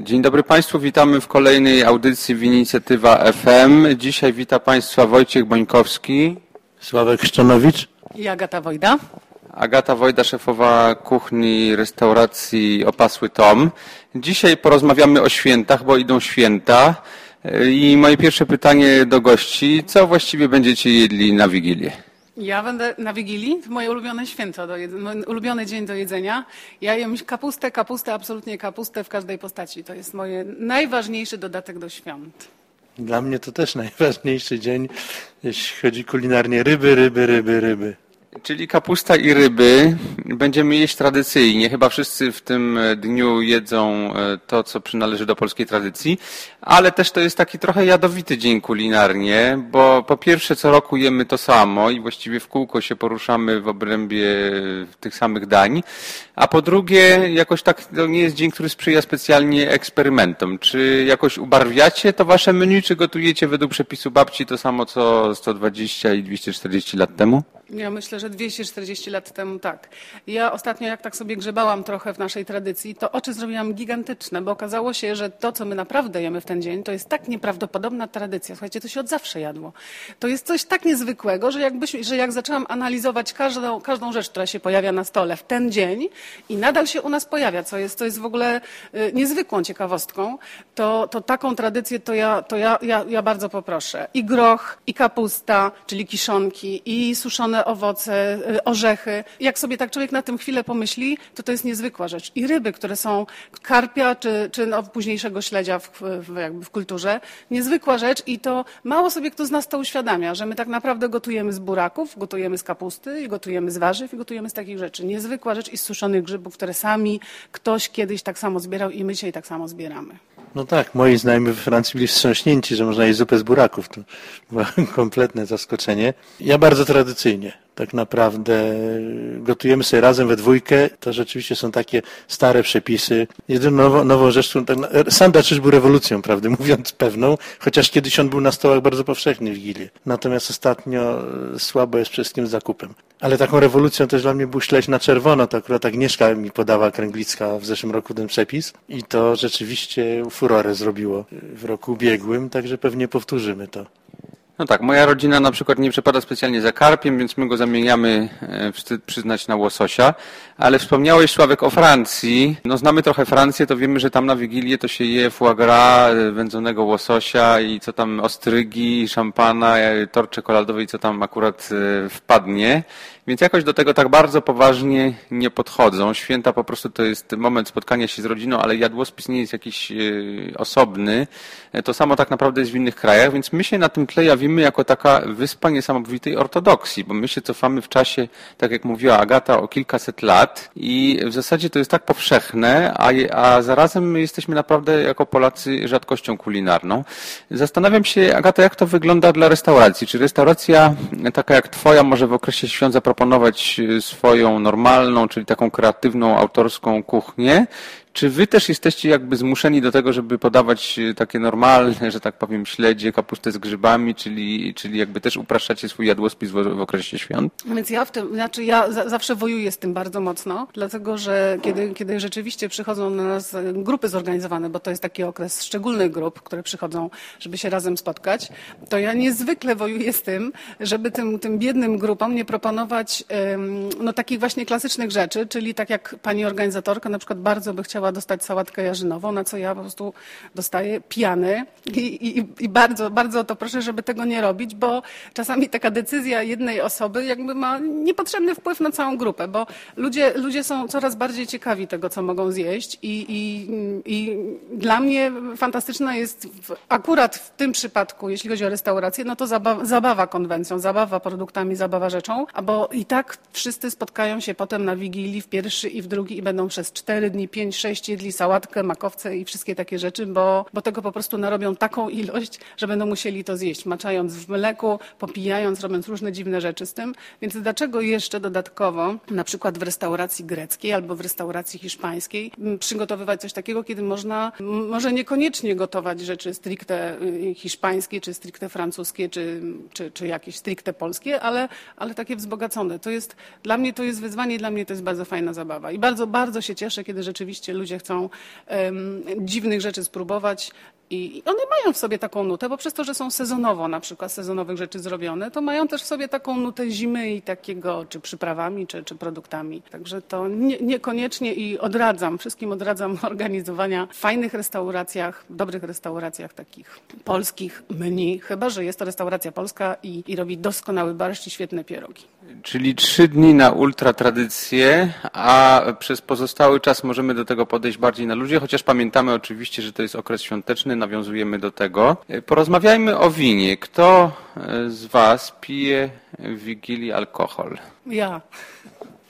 Dzień dobry Państwu, witamy w kolejnej audycji w Inicjatywa FM. Dzisiaj wita Państwa Wojciech Bońkowski. Sławek Szczanowicz. I Agata Wojda. Agata Wojda, szefowa kuchni restauracji Opasły Tom. Dzisiaj porozmawiamy o świętach, bo idą święta. I moje pierwsze pytanie do gości, co właściwie będziecie jedli na Wigilię? Ja będę na Wigilii, moje ulubione święto, do ulubiony dzień do jedzenia. Ja jem kapustę, kapustę, absolutnie kapustę w każdej postaci. To jest moje najważniejszy dodatek do świąt. Dla mnie to też najważniejszy dzień, jeśli chodzi kulinarnie. Ryby, ryby, ryby, ryby. Czyli kapusta i ryby będziemy jeść tradycyjnie. Chyba wszyscy w tym dniu jedzą e, to, co przynależy do polskiej tradycji, ale też to jest taki trochę jadowity dzień kulinarnie, bo po pierwsze co roku jemy to samo i właściwie w kółko się poruszamy w obrębie tych samych dań, a po drugie jakoś tak to nie jest dzień, który sprzyja specjalnie eksperymentom. Czy jakoś ubarwiacie to wasze menu, czy gotujecie według przepisu babci to samo co 120 i 240 lat temu? Ja myślę, że 240 lat temu tak. Ja ostatnio, jak tak sobie grzebałam trochę w naszej tradycji, to oczy zrobiłam gigantyczne, bo okazało się, że to, co my naprawdę jemy w ten dzień, to jest tak nieprawdopodobna tradycja. Słuchajcie, to się od zawsze jadło. To jest coś tak niezwykłego, że, jakbyś, że jak zaczęłam analizować każdą, każdą rzecz, która się pojawia na stole w ten dzień i nadal się u nas pojawia, co jest, to jest w ogóle y, niezwykłą ciekawostką, to, to taką tradycję to, ja, to ja, ja, ja bardzo poproszę. I groch, i kapusta, czyli kiszonki, i suszone owoce, y, orzechy. Jak sobie tak człowiek na tym chwilę pomyśli, to to jest niezwykła rzecz. I ryby, które są karpia czy, czy no późniejszego śledzia w, w, jakby w kulturze. Niezwykła rzecz i to mało sobie kto z nas to uświadamia, że my tak naprawdę gotujemy z buraków, gotujemy z kapusty, gotujemy z warzyw i gotujemy z takich rzeczy. Niezwykła rzecz i z suszonych grzybów, które sami ktoś kiedyś tak samo zbierał i my dzisiaj tak samo zbieramy. No tak, moi znajomi we Francji byli wstrząśnięci, że można jeść zupę z buraków. To było kompletne zaskoczenie. Ja bardzo tradycyjnie. Tak naprawdę gotujemy sobie razem we dwójkę. To rzeczywiście są takie stare przepisy. Jedyną nową, nową rzeczą, tak, sandacz był rewolucją, prawdę mówiąc, pewną, chociaż kiedyś on był na stołach bardzo powszechny w Wigilię. Natomiast ostatnio słabo jest wszystkim zakupem. Ale taką rewolucją też dla mnie był śledź na czerwono. To akurat Agnieszka mi podała Kręglicka w zeszłym roku ten przepis i to rzeczywiście furorę zrobiło w roku ubiegłym, także pewnie powtórzymy to. No tak, moja rodzina na przykład nie przepada specjalnie za karpiem, więc my go zamieniamy, e, wstyd przyznać, na łososia. Ale wspomniałeś, Sławek, o Francji. No znamy trochę Francję, to wiemy, że tam na Wigilię to się je foie gras, e, wędzonego łososia i co tam, ostrygi, szampana, e, tort czekoladowy i co tam akurat wpadnie. Więc jakoś do tego tak bardzo poważnie nie podchodzą. Święta po prostu to jest moment spotkania się z rodziną, ale jadłospis nie jest jakiś osobny. To samo tak naprawdę jest w innych krajach, więc my się na tym tle jawimy jako taka wyspa niesamowitej ortodoksji, bo my się cofamy w czasie, tak jak mówiła Agata, o kilkaset lat i w zasadzie to jest tak powszechne, a, a zarazem my jesteśmy naprawdę jako Polacy rzadkością kulinarną. Zastanawiam się, Agata, jak to wygląda dla restauracji? Czy restauracja taka jak Twoja może w okresie świąt swoją normalną, czyli taką kreatywną, autorską kuchnię, czy wy też jesteście jakby zmuszeni do tego, żeby podawać e, takie normalne, że tak powiem, śledzie, kapustę z grzybami, czyli, czyli jakby też upraszczacie swój jadłospis w, w okresie świąt? Więc ja w tym, znaczy ja za, zawsze wojuję z tym bardzo mocno, dlatego że kiedy, kiedy rzeczywiście przychodzą na nas grupy zorganizowane, bo to jest taki okres szczególnych grup, które przychodzą, żeby się razem spotkać, to ja niezwykle wojuję z tym, żeby tym, tym biednym grupom nie proponować no, takich właśnie klasycznych rzeczy, czyli tak jak pani organizatorka na przykład bardzo by chciała chciała dostać sałatkę jarzynową, na co ja po prostu dostaję pijany. I, i, i bardzo, bardzo to proszę, żeby tego nie robić, bo czasami taka decyzja jednej osoby jakby ma niepotrzebny wpływ na całą grupę, bo ludzie, ludzie są coraz bardziej ciekawi tego, co mogą zjeść i, i, i dla mnie fantastyczna jest w, akurat w tym przypadku, jeśli chodzi o restaurację, no to zabawa, zabawa konwencją, zabawa produktami, zabawa rzeczą, bo i tak wszyscy spotkają się potem na Wigilii w pierwszy i w drugi i będą przez cztery dni, pięć, sześć sześć jedli sałatkę, makowce i wszystkie takie rzeczy, bo, bo tego po prostu narobią taką ilość, że będą musieli to zjeść, maczając w mleku, popijając, robiąc różne dziwne rzeczy z tym. Więc dlaczego jeszcze dodatkowo, na przykład w restauracji greckiej albo w restauracji hiszpańskiej, przygotowywać coś takiego, kiedy można może niekoniecznie gotować rzeczy stricte y, hiszpańskie, czy stricte francuskie, czy, czy, czy jakieś stricte polskie, ale, ale takie wzbogacone. To jest, dla mnie to jest wyzwanie, dla mnie to jest bardzo fajna zabawa. I bardzo, bardzo się cieszę, kiedy rzeczywiście ludzie chcą dziwnych rzeczy spróbować. I one mają w sobie taką nutę, bo przez to, że są sezonowo na przykład sezonowych rzeczy zrobione, to mają też w sobie taką nutę zimy i takiego, czy przyprawami, czy, czy produktami. Także to nie, niekoniecznie i odradzam, wszystkim odradzam organizowania w fajnych restauracjach, dobrych restauracjach takich polskich menu, chyba, że jest to restauracja polska i, i robi doskonały barszcz i świetne pierogi. Czyli trzy dni na ultratradycję, a przez pozostały czas możemy do tego podejść bardziej na ludzie, chociaż pamiętamy oczywiście, że to jest okres świąteczny, nawiązujemy do tego. Porozmawiajmy o winie. Kto z Was pije w Wigilii alkohol? Ja.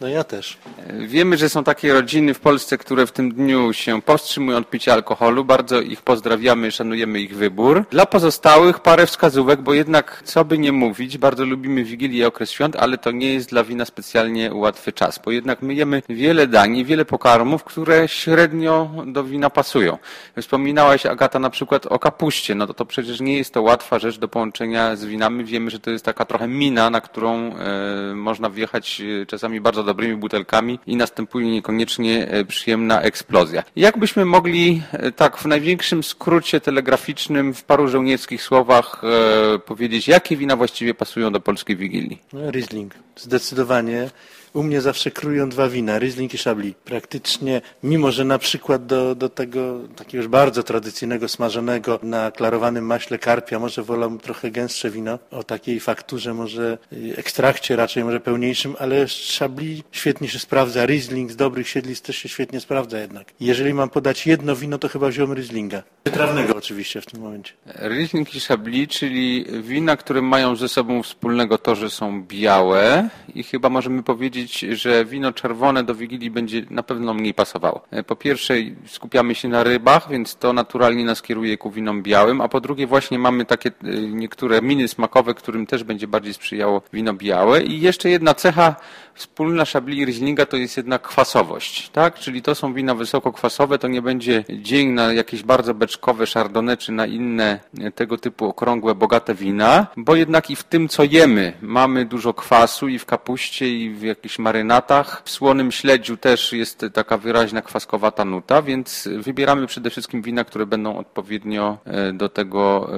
No ja też. Wiemy, że są takie rodziny w Polsce, które w tym dniu się powstrzymują od picia alkoholu. Bardzo ich pozdrawiamy, szanujemy ich wybór. Dla pozostałych parę wskazówek, bo jednak co by nie mówić, bardzo lubimy Wigilię i okres świąt, ale to nie jest dla wina specjalnie łatwy czas, bo jednak my jemy wiele dań, wiele pokarmów, które średnio do wina pasują. Wspominałaś Agata na przykład o kapuście, no to, to przecież nie jest to łatwa rzecz do połączenia z winami. Wiemy, że to jest taka trochę mina, na którą e, można wjechać e, czasami bardzo dobrymi butelkami i następuje niekoniecznie e, przyjemna eksplozja. Jak byśmy mogli e, tak w największym skrócie telegraficznym w paru żołnierskich słowach e, powiedzieć, jakie wina właściwie pasują do polskiej Wigilii? No, Riesling. Zdecydowanie u mnie zawsze krują dwa wina, Riesling i Chablis. Praktycznie, mimo że na przykład do, do tego takiego już bardzo tradycyjnego, smażonego na klarowanym maśle karpia, może wolę trochę gęstsze wino, o takiej fakturze, może y, ekstrakcie raczej, może pełniejszym, ale Chablis świetnie się sprawdza, Riesling z dobrych siedlisk też się świetnie sprawdza jednak. Jeżeli mam podać jedno wino, to chyba wziąłem Rieslinga. Wytrawnego oczywiście w tym momencie. Riesling i Chablis, czyli wina, które mają ze sobą wspólnego to, że są białe i chyba możemy powiedzieć, powiedzieć, że wino czerwone do Wigilii będzie na pewno mniej pasowało. E, po pierwsze skupiamy się na rybach, więc to naturalnie nas kieruje ku winom białym, a po drugie właśnie mamy takie e, niektóre miny smakowe, którym też będzie bardziej sprzyjało wino białe. I jeszcze jedna cecha wspólna Chablis i Rieslinga to jest jednak kwasowość, tak? Czyli to są wina wysokokwasowe, to nie będzie dzień na jakieś bardzo beczkowe chardonnay czy na inne e, tego typu okrągłe, bogate wina, bo jednak i w tym, co jemy, mamy dużo kwasu i w kapuście i w jakichś jakichś marynatach. W słonym śledziu też jest taka wyraźna kwaskowata nuta, więc wybieramy przede wszystkim wina, które będą odpowiednio e, do tego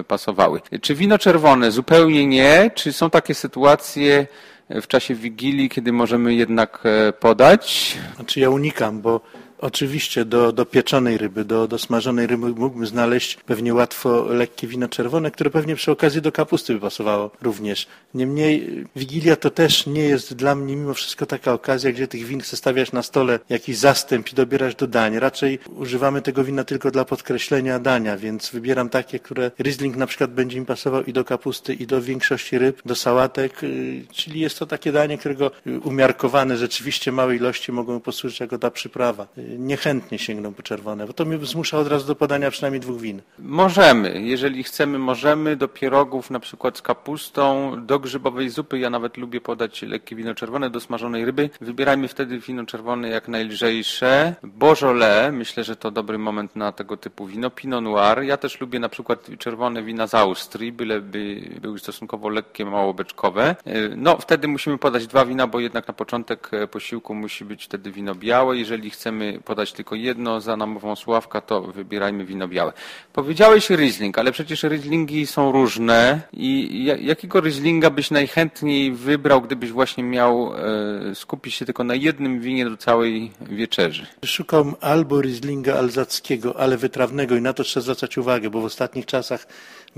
e, pasowały. Czy wino czerwone? Zupełnie nie. Czy są takie sytuacje, w czasie Wigilii, kiedy możemy jednak e, podać? Znaczy ja unikam, bo Oczywiście do, do pieczonej ryby, do, do smażonej ryby mógłbym znaleźć pewnie łatwo lekkie wino czerwone, które pewnie przy okazji do kapusty by pasowało również. Niemniej Wigilia to też nie jest dla mnie mimo wszystko taka okazja, gdzie tych win chcę stawiać na stole jakiś zastęp i dobierać do dań. Raczej używamy tego wina tylko dla podkreślenia dania, więc wybieram takie, które Riesling na przykład będzie mi pasował i do kapusty, i do większości ryb, do sałatek, y, czyli jest to takie danie, którego umiarkowane rzeczywiście małej ilości mogą posłużyć jako ta przyprawa niechętnie sięgną po czerwone, bo to mnie zmusza od razu do podania przynajmniej dwóch win. Możemy, jeżeli chcemy, możemy do pierogów na przykład z kapustą, do grzybowej zupy, ja nawet lubię podać lekkie wino czerwone do smażonej ryby. Wybierajmy wtedy wino czerwone jak najlżejsze. Beaujolais, myślę, że to dobry moment na tego typu wino. Pinot Noir, ja też lubię na przykład czerwone wina z Austrii, byleby były stosunkowo lekkie, mało beczkowe. No, wtedy musimy podać dwa wina, bo jednak na początek posiłku musi być wtedy wino białe. Jeżeli chcemy podać tylko jedno za namową Sławka, to wybierajmy wino białe. Powiedziałeś Riesling, ale przecież Rieslingi są różne i jakiego Rieslinga byś najchętniej wybrał, gdybyś właśnie miał e, skupić się tylko na jednym winie do całej wieczerzy? Szukam albo Rieslinga alzackiego, ale wytrawnego i na to trzeba zwracać uwagę, bo w ostatnich czasach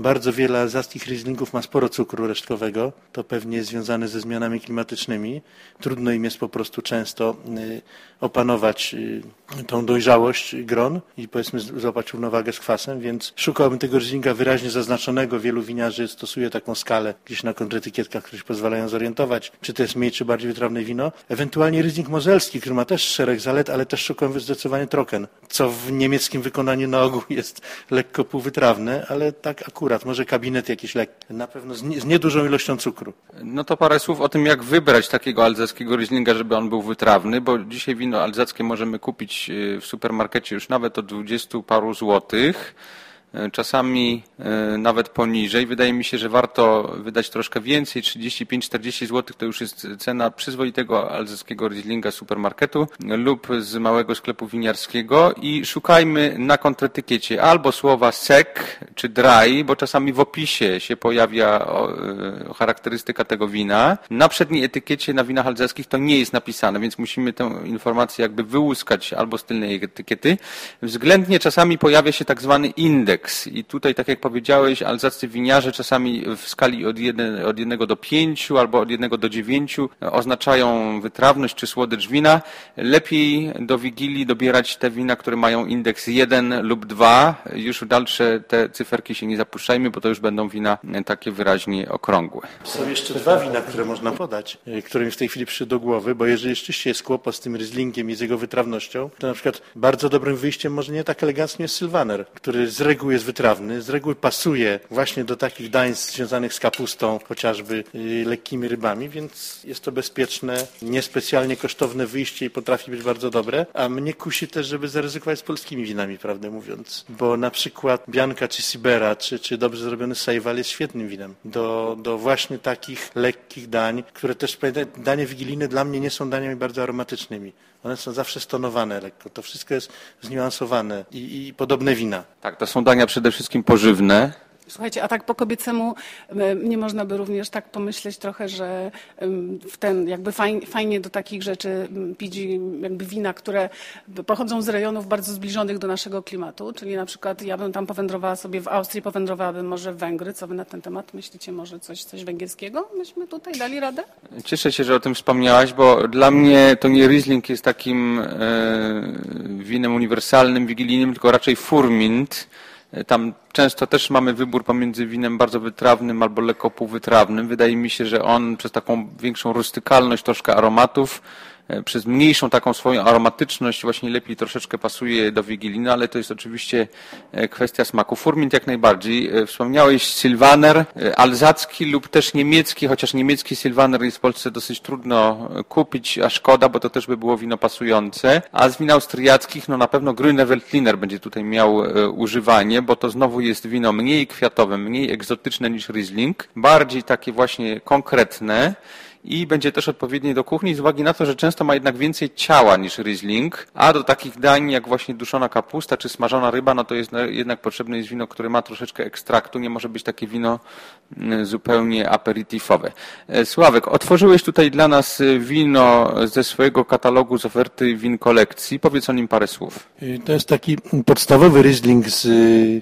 bardzo wiele alzackich Rieslingów ma sporo cukru resztkowego. To pewnie jest związane ze zmianami klimatycznymi. Trudno im jest po prostu często y, opanować y, tą dojrzałość gron i powiedzmy złapać równowagę z kwasem, więc szukałbym tego Rieslinga wyraźnie zaznaczonego. Wielu winiarzy stosuje taką skalę gdzieś na kontretykietkach, które się pozwalają zorientować, czy to jest mniej czy bardziej wytrawne wino. Ewentualnie Riesling mozelski, który ma też szereg zalet, ale też szukam zdecydowanie troken, co w niemieckim wykonaniu na ogół jest lekko półwytrawne, ale tak akurat, może kabinet jakiś lekki, na pewno z, nie, z niedużą ilością cukru. No to parę słów o tym, jak wybrać takiego alzackiego Rieslinga, żeby on był wytrawny, bo dzisiaj wino alzackie możemy kupić y, w supermarkecie już nawet od dwudziestu paru złotych. Czasami nawet poniżej. Wydaje mi się, że warto wydać troszkę więcej, 35-40 zł to już jest cena przyzwoitego alzackiego Rieslinga supermarketu lub z małego sklepu winiarskiego i szukajmy na kontretykiecie albo słowa sec czy dry, bo czasami w opisie się pojawia charakterystyka tego wina. Na przedniej etykiecie na winach alzackich to nie jest napisane, więc musimy tę informację jakby wyłuskać albo z tylnej etykiety. Względnie czasami pojawia się tak zwany indeks i tutaj, tak jak powiedziałeś, alzaccy winiarze czasami w skali od, jeden, od 1 do 5 albo od 1 do 9 oznaczają wytrawność czy słodycz wina. Lepiej do Wigilii dobierać te wina, które mają indeks 1 lub 2. Już dalsze te cyferki się nie zapuszczajmy, bo to już będą wina takie wyraźnie okrągłe. Są jeszcze dwa wina, które można podać, e, które mi w tej chwili przyszły do głowy, bo jeżeli rzeczywiście jest kłopot z tym Rieslingiem i z jego wytrawnością, to na przykład bardzo dobrym wyjściem może nie tak elegancko jest Sylwaner, który z reguły jest wytrawny, z reguły pasuje właśnie do takich dań związanych z kapustą, chociażby y, lekkimi rybami, więc jest to bezpieczne, niespecjalnie kosztowne wyjście i potrafi być bardzo dobre, a mnie kusi też, żeby zaryzykować z polskimi winami, prawdę mówiąc, bo na przykład Bianka czy Sibera, czy, czy dobrze zrobiony Sejwal jest świetnym winem do, do właśnie takich lekkich dań, które też, danie wigilijne dla mnie nie są daniami bardzo aromatycznymi. One są zawsze stonowane lekko. To wszystko jest zniuansowane i, i podobne wina. Tak, to są dania przede wszystkim pożywne, Słuchajcie, a tak po kobiecemu nie można by również tak pomyśleć trochę, że w ten jakby fajnie, fajnie do takich rzeczy pić jakby wina, które pochodzą z rejonów bardzo zbliżonych do naszego klimatu, czyli na przykład ja bym tam powędrowała sobie w Austrii, powędrowałabym może w Węgry. Co wy na ten temat myślicie? Może coś, coś węgierskiego? Myśmy tutaj dali radę? Cieszę się, że o tym wspomniałaś, bo dla mnie to nie Riesling jest takim e, winem uniwersalnym, wigilijnym, tylko raczej Furmint, tam często też mamy wybór pomiędzy winem bardzo wytrawnym albo lekko półwytrawnym. Wydaje mi się, że on przez taką większą rustykalność, troszkę aromatów E, przez mniejszą taką swoją aromatyczność właśnie lepiej troszeczkę pasuje do Wigiliny, ale to jest oczywiście e, kwestia smaku. Furmint jak najbardziej. E, wspomniałeś Sylwaner, alzacki lub też niemiecki, chociaż niemiecki Sylwaner jest w Polsce dosyć trudno kupić, a szkoda, bo to też by było wino pasujące. A z win austriackich, no na pewno Grüne Veltliner będzie tutaj miał używanie, bo to znowu jest wino mniej kwiatowe, mniej egzotyczne niż Riesling, bardziej takie właśnie konkretne i będzie też odpowiednie do kuchni z uwagi na to, że często ma jednak więcej ciała niż Riesling, a do takich dań jak właśnie duszona kapusta czy smażona ryba, no to jest jednak potrzebne jest wino, które ma troszeczkę ekstraktu, nie może być takie wino mm, zupełnie aperitifowe. E, Sławek, otworzyłeś tutaj dla nas e, wino ze swojego katalogu z oferty win kolekcji. Powiedz o nim parę słów. E, to jest taki podstawowy Riesling z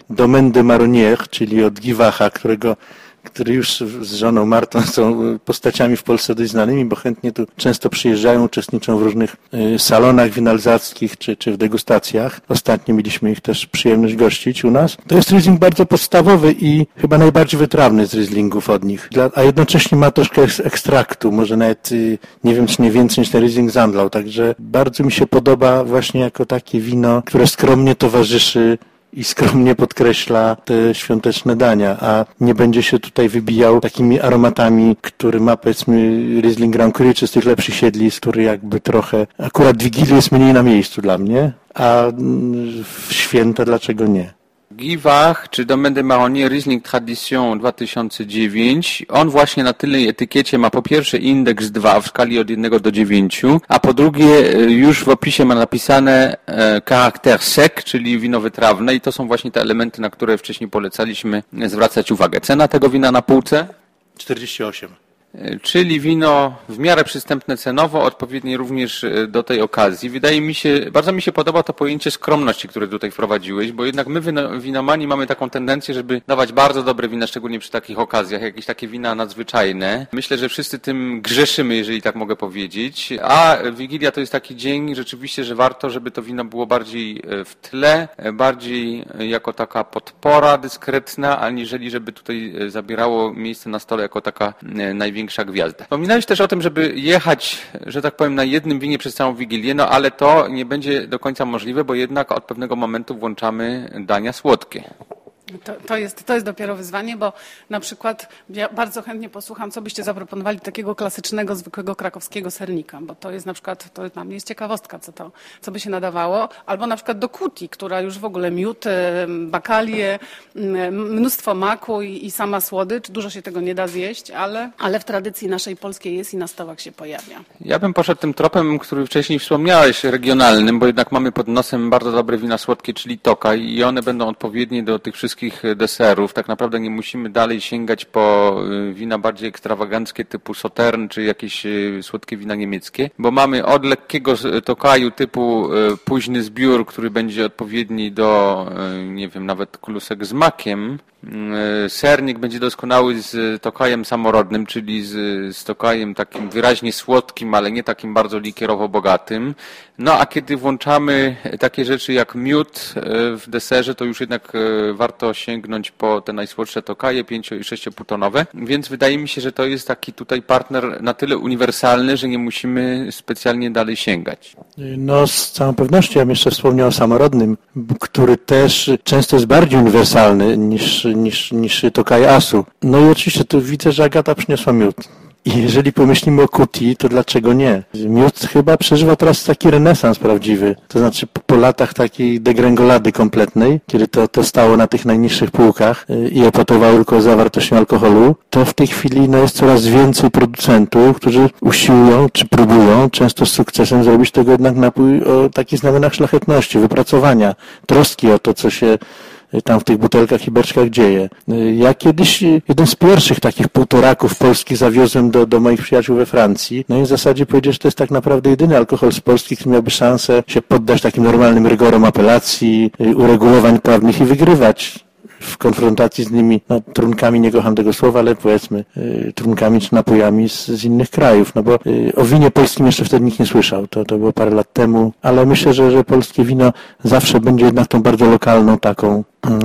Domaine de Maronier, czyli od Giwacha, którego który już z żoną Martą są postaciami w Polsce dość znanymi, bo chętnie tu często przyjeżdżają, uczestniczą w różnych y, salonach winalzackich czy, czy w degustacjach. Ostatnio mieliśmy ich też przyjemność gościć u nas. To jest Riesling bardzo podstawowy i chyba najbardziej wytrawny z Rieslingów od nich, a jednocześnie ma troszkę ekstraktu, może nawet y, nie wiem, czy nie więcej niż ten Riesling Zandlau, także bardzo mi się podoba właśnie jako takie wino, które skromnie towarzyszy i skromnie podkreśla te świąteczne dania, a nie będzie się tutaj wybijał takimi aromatami, który ma powiedzmy Riesling Grand Cru czy z tych lepszych siedlisk, który jakby trochę, akurat Wigilii jest mniej na miejscu dla mnie, a w święta dlaczego nie? Giwach czy Domaine de Marronnier Riesling Tradition 2009, on właśnie na tylnej etykiecie ma po pierwsze indeks 2 w skali od 1 do 9, a po drugie e, już w opisie ma napisane e, charakter sec, czyli wino wytrawne i to są właśnie te elementy, na które wcześniej polecaliśmy zwracać uwagę. Cena tego wina na półce? 48 czyli wino w miarę przystępne cenowo, odpowiednie również e, do tej okazji. Wydaje mi się, bardzo mi się podoba to pojęcie skromności, które tutaj wprowadziłeś, bo jednak my winomani mamy taką tendencję, żeby dawać bardzo dobre wina, szczególnie przy takich okazjach, jakieś takie wina nadzwyczajne. Myślę, że wszyscy tym grzeszymy, jeżeli tak mogę powiedzieć, a Wigilia to jest taki dzień rzeczywiście, że warto, żeby to wino było bardziej e, w tle, e, bardziej jako taka podpora dyskretna, aniżeli żeby tutaj zabierało miejsce na stole jako taka największa największa gwiazda. Wspominałeś też o tym, żeby jechać, że tak powiem, na jednym winie przez całą Wigilię, no ale to nie będzie do końca możliwe, bo jednak od pewnego momentu włączamy dania słodkie. To, to, jest, to jest dopiero wyzwanie, bo na przykład ja bardzo chętnie posłucham, co byście zaproponowali takiego klasycznego, zwykłego krakowskiego sernika, bo to jest na przykład, to dla mnie jest ciekawostka, co to, co by się nadawało, albo na przykład do kuti, która już w ogóle miód, bakalie, mnóstwo maku i, i sama słodycz, dużo się tego nie da zjeść, ale, ale w tradycji naszej polskiej jest i na stołach się pojawia. Ja bym poszedł tym tropem, który wcześniej wspomniałeś, regionalnym, bo jednak mamy pod nosem bardzo dobre wina słodkie, czyli toka i one będą odpowiednie do tych wszystkich wszystkich deserów. Tak naprawdę nie musimy dalej sięgać po y, wina bardziej ekstrawaganckie typu Sautern czy jakieś y, słodkie wina niemieckie, bo mamy od lekkiego tokaju typu y, późny zbiór, który będzie odpowiedni do, nie wiem, nawet klusek z makiem, sernik będzie doskonały z tokajem samorodnym, czyli z, z tokajem takim wyraźnie słodkim, ale nie takim bardzo likierowo bogatym. No a kiedy włączamy takie rzeczy jak miód w deserze, to już jednak e, warto sięgnąć po te najsłodsze tokaje, 5 i 6,5 tonowe. Więc wydaje mi się, że to jest taki tutaj partner na tyle uniwersalny, że nie musimy specjalnie dalej sięgać. No z całą pewnością ja bym jeszcze wspomniał o samorodnym, który też często jest bardziej uniwersalny niż niż, niż Tokaj Asu. No i oczywiście tu widzę, że Agata przyniosła miód. I jeżeli pomyślimy o Kuti, to dlaczego nie? Miód chyba przeżywa teraz taki renesans prawdziwy. To znaczy po latach takiej degrengolady kompletnej, kiedy to, to stało na tych najniższych półkach y, i epatowało tylko zawartością alkoholu, to w tej chwili no, jest coraz więcej producentów, którzy usiłują czy próbują, często z sukcesem, zrobić tego jednak napój o takich znamionach szlachetności, wypracowania, troski o to, co się tam w tych butelkach i beczkach dzieje. Ja kiedyś jeden z pierwszych takich półtoraków polskich zawiozłem do, do moich przyjaciół we Francji. No i w zasadzie powiedzieć, że to jest tak naprawdę jedyny alkohol z Polski, który miałby szansę się poddać takim normalnym rygorom apelacji, uregulowań prawnych i wygrywać w konfrontacji z nimi no, trunkami, nie kocham tego słowa, ale powiedzmy y, trunkami czy napojami z, z innych krajów, no bo y, o winie polskim jeszcze wtedy nikt nie słyszał, to, to było parę lat temu, ale myślę, że, że polskie wino zawsze będzie jednak tą bardzo lokalną taką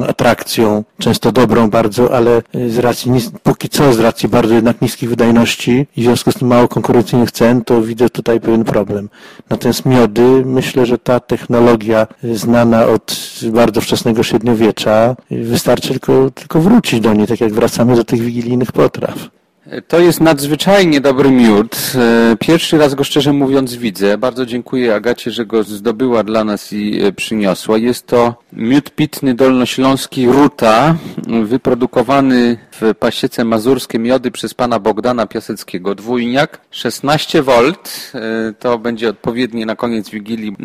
atrakcją, często dobrą bardzo, ale z racji, póki co z racji bardzo jednak niskich wydajności i w związku z tym mało konkurencyjnych cen, to widzę tutaj pewien problem. Natomiast miody, myślę, że ta technologia znana od bardzo wczesnego średniowiecza, wystarczy tylko, tylko wrócić do niej, tak jak wracamy do tych wigilijnych potraw. To jest nadzwyczajnie dobry miód. E, pierwszy raz go szczerze mówiąc widzę. Bardzo dziękuję Agacie, że go zdobyła dla nas i e, przyniosła. Jest to miód pitny dolnośląski Ruta, wyprodukowany w pasiece mazurskie miody przez pana Bogdana Piaseckiego. Dwójniak, 16 V. E, to będzie odpowiednie na koniec Wigilii.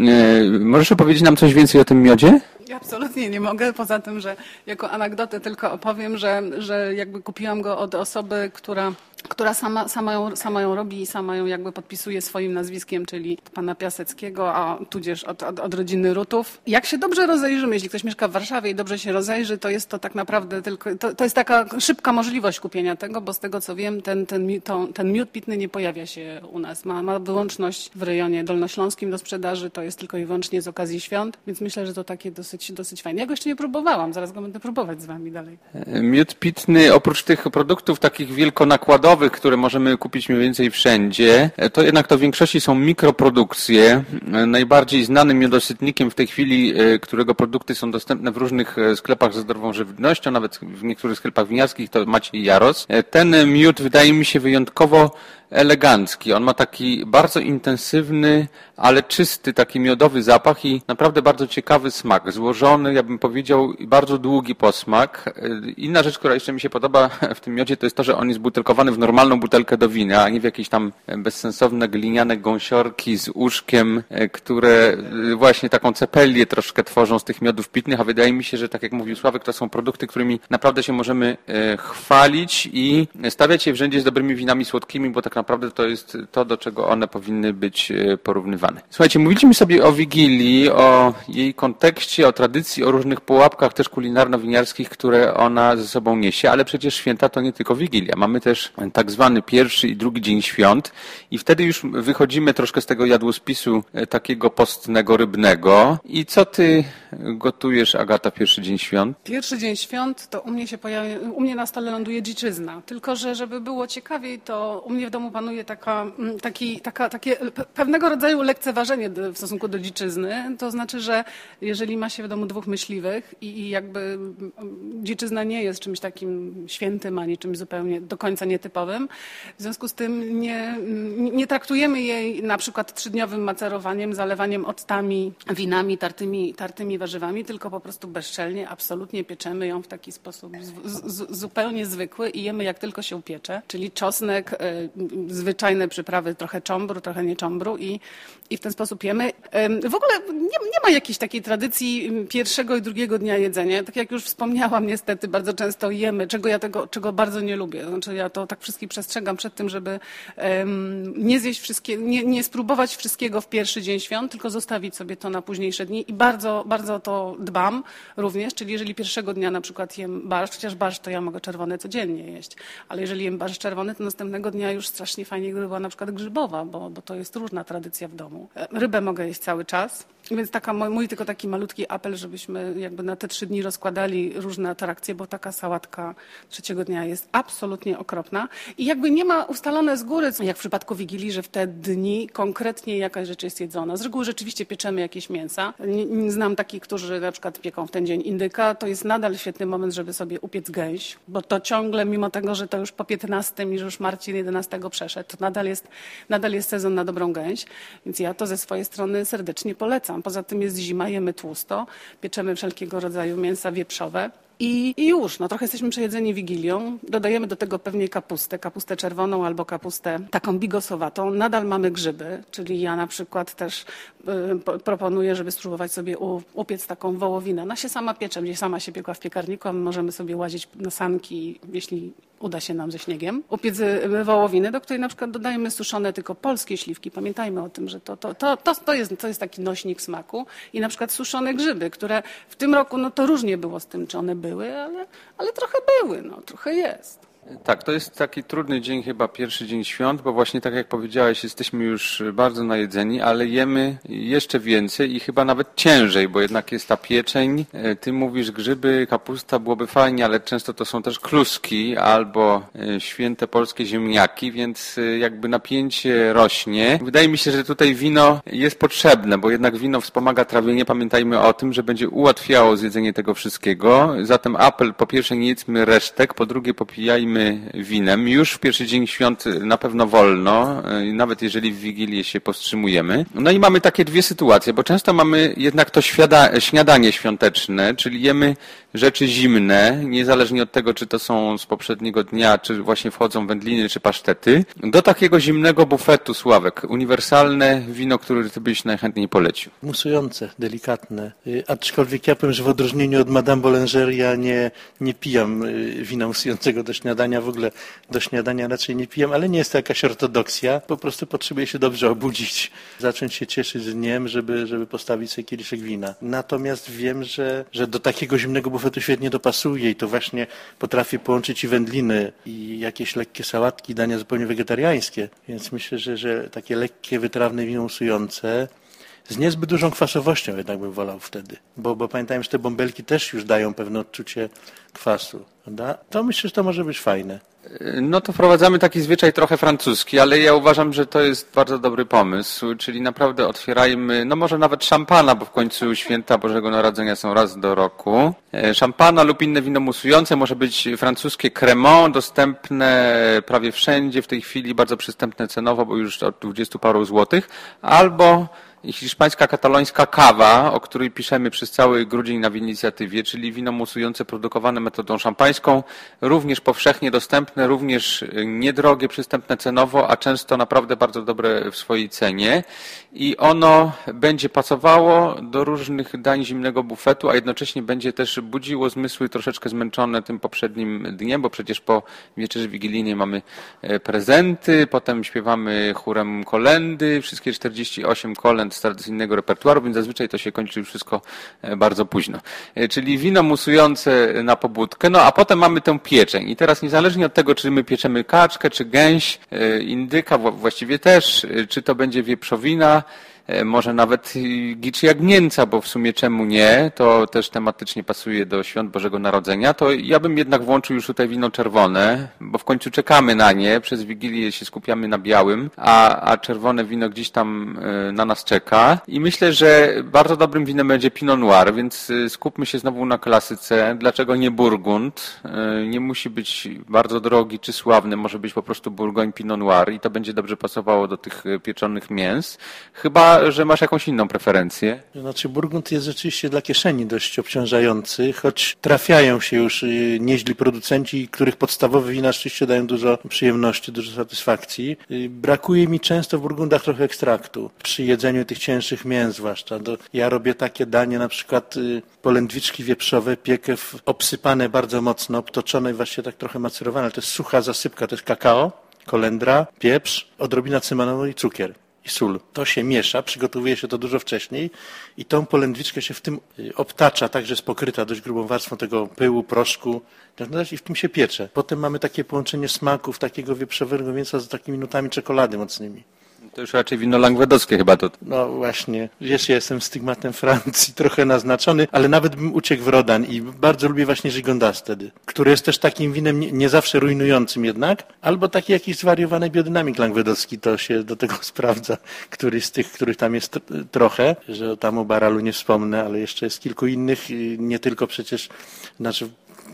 Możesz opowiedzieć nam coś więcej o tym miodzie? Absolutnie nie mogę, poza tym, że jako anegdotę tylko opowiem, że, że jakby kupiłam go od osoby, która która sama, sama, ją, sama ją robi i sama ją jakby podpisuje swoim nazwiskiem, czyli pana Piaseckiego, a tudzież od, od, od, rodziny Rutów. Jak się dobrze rozejrzymy, jeśli ktoś mieszka w Warszawie i dobrze się rozejrzy, to jest to tak naprawdę tylko, to, to jest taka szybka możliwość kupienia tego, bo z tego co wiem, ten, ten, to, ten miód pitny nie pojawia się u nas. Ma, ma wyłączność w rejonie dolnośląskim do sprzedaży, to jest tylko i wyłącznie z okazji świąt, więc myślę, że to takie dosyć, dosyć fajne. Ja go jeszcze nie próbowałam, zaraz go będę próbować z wami dalej. Miód pitny, oprócz tych produktów takich wielkonakładowych, które możemy kupić mniej więcej wszędzie, to jednak to w większości są mikroprodukcje. Najbardziej znanym miodosytnikiem w tej chwili, e, którego produkty są dostępne w różnych e, sklepach ze zdrową żywnością, nawet w niektórych sklepach winiarskich, to Maciej Jaros. E, ten miód wydaje mi się wyjątkowo elegancki. On ma taki bardzo intensywny, ale czysty, taki miodowy zapach i naprawdę bardzo ciekawy smak. Złożony, ja bym powiedział, bardzo długi posmak. Inna rzecz, która jeszcze mi się podoba w tym miodzie, to jest to, że on jest butelkowany w normalną butelkę do wina, a nie w jakieś tam bezsensowne gliniane gąsiorki z uszkiem, które właśnie taką cepelię troszkę tworzą z tych miodów pitnych, a wydaje mi się, że tak jak mówił Sławek, to są produkty, którymi naprawdę się możemy e, chwalić i stawiać je w rzędzie z dobrymi winami słodkimi, bo tak naprawdę to jest to, do czego one powinny być e, porównywane. Słuchajcie, mówiliśmy sobie o Wigilii, o jej kontekście, o tradycji, o różnych pułapkach też kulinarno-winiarskich, które ona ze sobą niesie, ale przecież święta to nie tylko Wigilia. Mamy też tak zwany pierwszy i drugi dzień świąt i wtedy już wychodzimy troszkę z tego jadłospisu e, takiego postnego, rybnego. I co ty gotujesz, Agata, pierwszy dzień świąt? Pierwszy dzień świąt to u mnie się pojawia, u mnie na stole ląduje dziczyzna. Tylko, że żeby było ciekawiej, to u mnie w domu panuje taka, mm, taki, taka, takie pewnego rodzaju lekceważenie w stosunku do dziczyzny. To znaczy, że jeżeli ma się w domu dwóch myśliwych i, i jakby mm, dziczyzna nie jest czymś takim świętym, ani czymś zupełnie do końca nietypowym, w związku z tym nie, nie traktujemy jej na przykład trzydniowym macerowaniem, zalewaniem octami, winami, tartymi, tartymi warzywami, tylko po prostu bezczelnie, absolutnie pieczemy ją w taki sposób z, z, zupełnie zwykły i jemy jak tylko się upiecze, czyli czosnek, y, zwyczajne przyprawy, trochę czombru, trochę nie czombru i, i w ten sposób jemy. W ogóle nie, nie ma jakiejś takiej tradycji pierwszego i drugiego dnia jedzenia. Tak jak już wspomniałam, niestety bardzo często jemy, czego ja tego, czego bardzo nie lubię. Znaczy ja to tak wszystkich przestrzegam przed tym, żeby nie zjeść wszystkiego, nie, nie spróbować wszystkiego w pierwszy dzień świąt, tylko zostawić sobie to na późniejsze dni i bardzo, bardzo to dbam również, czyli jeżeli pierwszego dnia na przykład jem barszcz, chociaż barszcz to ja mogę czerwony codziennie jeść, ale jeżeli jem barszcz czerwony, to następnego dnia już strasznie fajnie gdyby była na przykład grzybowa, bo, bo to jest różna tradycja w domu. E, rybę mogę jeść cały czas, więc taka, mój tylko taki malutki apel, żebyśmy jakby na te trzy dni rozkładali różne atrakcje, bo taka sałatka trzeciego dnia jest absolutnie okropna i jakby nie ma ustalone z góry, jak w przypadku Wigilii, że w te dni konkretnie jakaś rzecz jest jedzona. Z reguły rzeczywiście pieczemy jakieś mięsa. Znam takich, którzy na przykład pieką w ten dzień indyka. To jest nadal świetny moment, żeby sobie upiec gęś, bo to ciągle, mimo tego, że to już po 15 i że już Marcin 11 przeszedł, to nadal jest, nadal jest sezon na dobrą gęś, więc ja to ze swojej strony serdecznie polecam. Poza tym jest zima, jemy tłusto, pieczemy wszelkiego rodzaju mięsa wieprzowe. I, już, no trochę jesteśmy przejedzeni wigilią. Dodajemy do tego pewnie kapustę, kapustę czerwoną albo kapustę taką bigosowatą. Nadal mamy grzyby, czyli ja na przykład też y, proponuję, żeby spróbować sobie u, upiec taką wołowinę. Ona się sama piecze, gdzieś sama się piekła w piekarniku, a my możemy sobie łazić na sanki, jeśli uda się nam ze śniegiem. Upiec wołowiny, do której na przykład dodajemy suszone tylko polskie śliwki. Pamiętajmy o tym, że to, to, to, to, to, jest, to jest taki nośnik smaku. I na przykład suszone grzyby, które w tym roku, no to różnie było z tym, czy one były, ale, ale trochę były, no, trochę jest. Tak, to jest taki trudny dzień, chyba pierwszy dzień świąt, bo właśnie tak jak powiedziałeś, jesteśmy już bardzo najedzeni, ale jemy jeszcze więcej i chyba nawet ciężej, bo jednak jest ta pieczeń. E, ty mówisz grzyby, kapusta byłoby fajnie, ale często to są też kluski albo e, święte polskie ziemniaki, więc e, jakby napięcie rośnie. Wydaje mi się, że tutaj wino jest potrzebne, bo jednak wino wspomaga trawienie. Pamiętajmy o tym, że będzie ułatwiało zjedzenie tego wszystkiego. Zatem apel, po pierwsze nie jedzmy resztek, po drugie popijajmy winem. Już w pierwszy dzień świąt na pewno wolno, e, nawet jeżeli w Wigilię się powstrzymujemy. No i mamy takie dwie sytuacje, bo często mamy jednak to świada, śniadanie świąteczne, czyli jemy rzeczy zimne, niezależnie od tego, czy to są z poprzedniego dnia, czy właśnie wchodzą wędliny, czy pasztety, do takiego zimnego bufetu, Sławek. Uniwersalne wino, które ty byś najchętniej polecił. Musujące, delikatne. Y, aczkolwiek ja powiem, że w odróżnieniu od Madame Boulanger ja nie, nie pijam y, wina musującego do śniadania śniadania, w ogóle do śniadania raczej nie piję, ale nie jest to jakaś ortodoksja. Po prostu potrzebuję się dobrze obudzić, zacząć się cieszyć dniem, żeby, żeby postawić sobie kieliszek wina. Natomiast wiem, że, że do takiego zimnego bufetu świetnie dopasuje i to właśnie potrafię połączyć i wędliny, i jakieś lekkie sałatki, dania zupełnie wegetariańskie. Więc myślę, że, że takie lekkie, wytrawne wino usujące z niezbyt dużą kwasowością jednak bym wolał wtedy. Bo, bo pamiętajmy, że te bąbelki też już dają pewne odczucie kwasu. Prawda? To myślę, że to może być fajne. No to wprowadzamy taki zwyczaj trochę francuski, ale ja uważam, że to jest bardzo dobry pomysł, czyli naprawdę otwierajmy, no może nawet szampana, bo w końcu święta Bożego Narodzenia są raz do roku. E, szampana lub inne wino musujące, może być francuskie cremant, dostępne prawie wszędzie w tej chwili, bardzo przystępne cenowo, bo już od 20 paru złotych, albo hiszpańska katalońska kawa, o której piszemy przez cały grudzień na inicjatywie, czyli wino musujące produkowane metodą szampańską, również powszechnie dostępne, również niedrogie, przystępne cenowo, a często naprawdę bardzo dobre w swojej cenie. I ono będzie pasowało do różnych dań zimnego bufetu, a jednocześnie będzie też budziło zmysły troszeczkę zmęczone tym poprzednim dniem, bo przecież po wieczerzy wigilijnej mamy e, prezenty, potem śpiewamy chórem kolendy, wszystkie 48 kolęd z tradycyjnego repertuaru, więc zazwyczaj to się kończy już wszystko e, bardzo późno. E, czyli wino musujące na pobudkę, no a potem mamy tę pieczeń. I teraz niezależnie od tego, czy my pieczemy kaczkę, czy gęś, e, indyka właściwie też, czy to będzie wieprzowina, może nawet Gicz Jagnięca, bo w sumie czemu nie, to też tematycznie pasuje do Świąt Bożego Narodzenia, to ja bym jednak włączył już tutaj wino czerwone, bo w końcu czekamy na nie, przez Wigilię się skupiamy na białym, a, a czerwone wino gdzieś tam na nas czeka i myślę, że bardzo dobrym winem będzie Pinot Noir, więc skupmy się znowu na klasyce. Dlaczego nie Burgund? Nie musi być bardzo drogi czy sławny, może być po prostu Bourgogne Pinot Noir i to będzie dobrze pasowało do tych e, pieczonych mięs. Chyba, że masz jakąś inną preferencję. Znaczy Burgund jest rzeczywiście dla kieszeni dość obciążający, choć trafiają się już e, nieźli producenci, których podstawowe wina rzeczywiście dają dużo przyjemności, dużo satysfakcji. E, brakuje mi często w Burgundach trochę ekstraktu. Przy jedzeniu tych cięższych mięs zwłaszcza. Ja robię takie danie, na przykład polędwiczki wieprzowe, piekew obsypane bardzo mocno, obtoczone właśnie tak trochę macerowane. To jest sucha zasypka, to jest kakao, kolendra, pieprz, odrobina cynamonu i cukier i sól. To się miesza, przygotowuje się to dużo wcześniej i tą polędwiczkę się w tym y, obtacza, tak że jest pokryta dość grubą warstwą tego pyłu, proszku i w tym się piecze. Potem mamy takie połączenie smaków takiego wieprzowego mięsa z takimi nutami czekolady mocnymi. To już raczej wino langwedockie chyba to. No właśnie. Wiesz, ja jestem stygmatem Francji trochę naznaczony, ale nawet bym uciekł w Rodan i bardzo lubię właśnie Gigondas wtedy, który jest też takim winem nie, nie, zawsze rujnującym jednak, albo taki jakiś zwariowany biodynamik langwedocki, to się do tego sprawdza, który z tych, których tam jest trochę, że tam o Baralu nie wspomnę, ale jeszcze jest kilku innych, nie tylko przecież, znaczy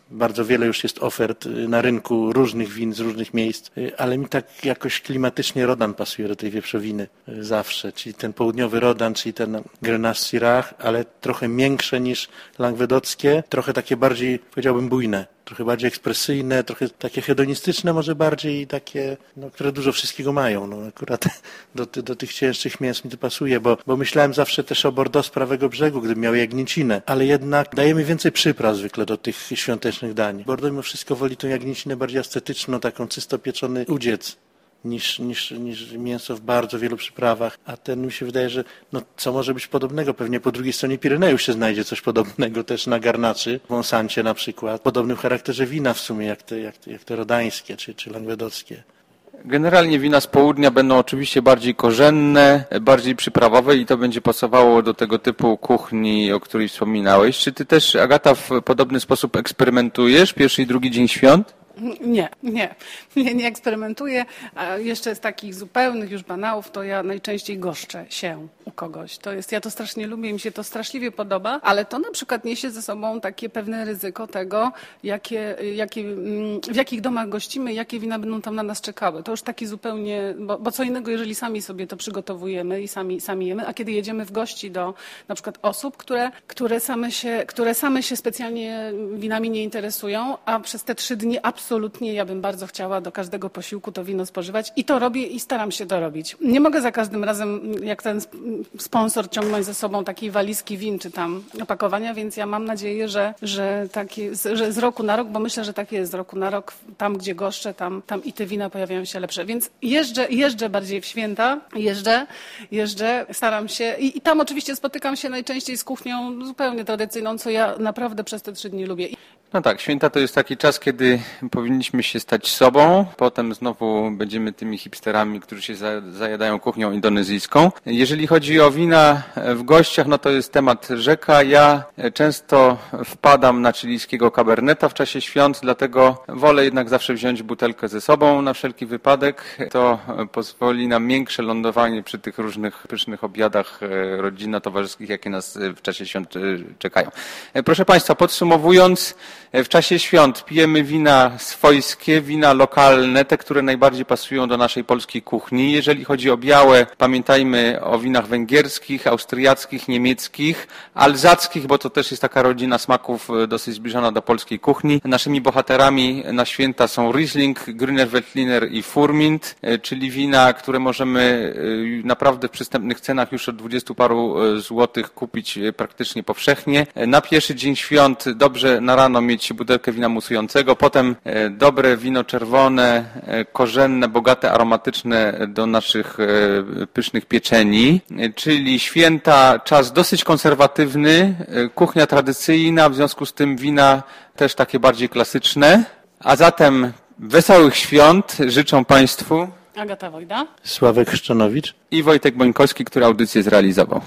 bardzo wiele już jest ofert y, na rynku różnych win z różnych miejsc, y, ale mi tak jakoś klimatycznie Rodan pasuje do tej wieprzowiny y, zawsze, czyli ten południowy Rodan, czyli ten Grenache Syrah, ale trochę miększe niż langwedockie, trochę takie bardziej, powiedziałbym, bujne trochę bardziej ekspresyjne, trochę takie hedonistyczne może bardziej takie, no, które dużo wszystkiego mają. No, akurat do, do tych cięższych mięs mi to pasuje, bo, bo myślałem zawsze też o Bordeaux z prawego brzegu, gdy miał jagnięcinę, ale jednak dajemy więcej przypraw zwykle do tych świątecznych dań. Bordeaux mimo wszystko woli tą jagnięcinę bardziej estetyczną, taką czysto pieczony udziec niż, niż, niż mięso w bardzo wielu przyprawach, a ten mi się wydaje, że no, co może być podobnego? Pewnie po drugiej stronie Pirenejów się znajdzie coś podobnego też na garnaczy, w Monsancie na przykład, podobnym charakterze wina w sumie, jak te, jak te, jak te rodańskie czy, czy langwedockie. Generalnie wina z południa będą oczywiście bardziej korzenne, bardziej przyprawowe i to będzie pasowało do tego typu kuchni, o której wspominałeś. Czy ty też, Agata, w podobny sposób eksperymentujesz pierwszy i drugi dzień świąt? Nie, nie, nie, nie eksperymentuję. A jeszcze z takich zupełnych już banałów, to ja najczęściej goszczę się u kogoś. To jest, ja to strasznie lubię, mi się to straszliwie podoba, ale to na przykład niesie ze sobą takie pewne ryzyko tego, jakie, jakie, mm, w jakich domach gościmy, jakie wina będą tam na nas czekały. To już taki zupełnie, bo, bo co innego, jeżeli sami sobie to przygotowujemy i sami, sami jemy, a kiedy jedziemy w gości do na przykład osób, które, które, same się, które same się specjalnie winami nie interesują, a przez te trzy dni absolutnie absolutnie ja bym bardzo chciała do każdego posiłku to wino spożywać i to robię i staram się to robić. Nie mogę za każdym razem, jak ten sponsor, ciągnąć ze sobą takiej walizki win czy tam opakowania, więc ja mam nadzieję, że, że, taki, że z roku na rok, bo myślę, że tak jest z roku na rok, tam gdzie goszczę, tam, tam i te wina pojawiają się lepsze. Więc jeżdżę, jeżdżę bardziej w święta, jeżdżę, jeżdżę, staram się i, i tam oczywiście spotykam się najczęściej z kuchnią zupełnie tradycyjną, co ja naprawdę przez te trzy dni lubię. No tak, święta to jest taki czas, kiedy powinniśmy się stać sobą, potem znowu będziemy tymi hipsterami, którzy się zajadają kuchnią indonezyjską. Jeżeli chodzi o wina w gościach, no to jest temat rzeka. Ja często wpadam na chilijskiego kaberneta w czasie świąt, dlatego wolę jednak zawsze wziąć butelkę ze sobą na wszelki wypadek. To pozwoli na większe lądowanie przy tych różnych pysznych obiadach e, rodzinno-towarzyskich, jakie nas w czasie świąt e, czekają. E, proszę Państwa, podsumowując, w czasie świąt pijemy wina swojskie, wina lokalne, te, które najbardziej pasują do naszej polskiej kuchni. Jeżeli chodzi o białe, pamiętajmy o winach węgierskich, austriackich, niemieckich, alzackich, bo to też jest taka rodzina smaków e, dosyć zbliżona do polskiej kuchni. Naszymi bohaterami na święta są Riesling, Grüner Veltliner i Furmint, e, czyli wina, które możemy e, naprawdę w przystępnych cenach już od dwudziestu paru złotych kupić praktycznie powszechnie. Na pierwszy dzień świąt dobrze na rano mieć butelkę wina musującego, potem e, dobre wino czerwone, e, korzenne, bogate, aromatyczne do naszych e, pysznych pieczeni, czyli święta, czas dosyć konserwatywny, kuchnia tradycyjna, w związku z tym wina też takie bardziej klasyczne. A zatem wesołych świąt życzę Państwu Agata Wojda. Sławek Chrzczonowicz. I Wojtek Bońkowski, który audycję zrealizował.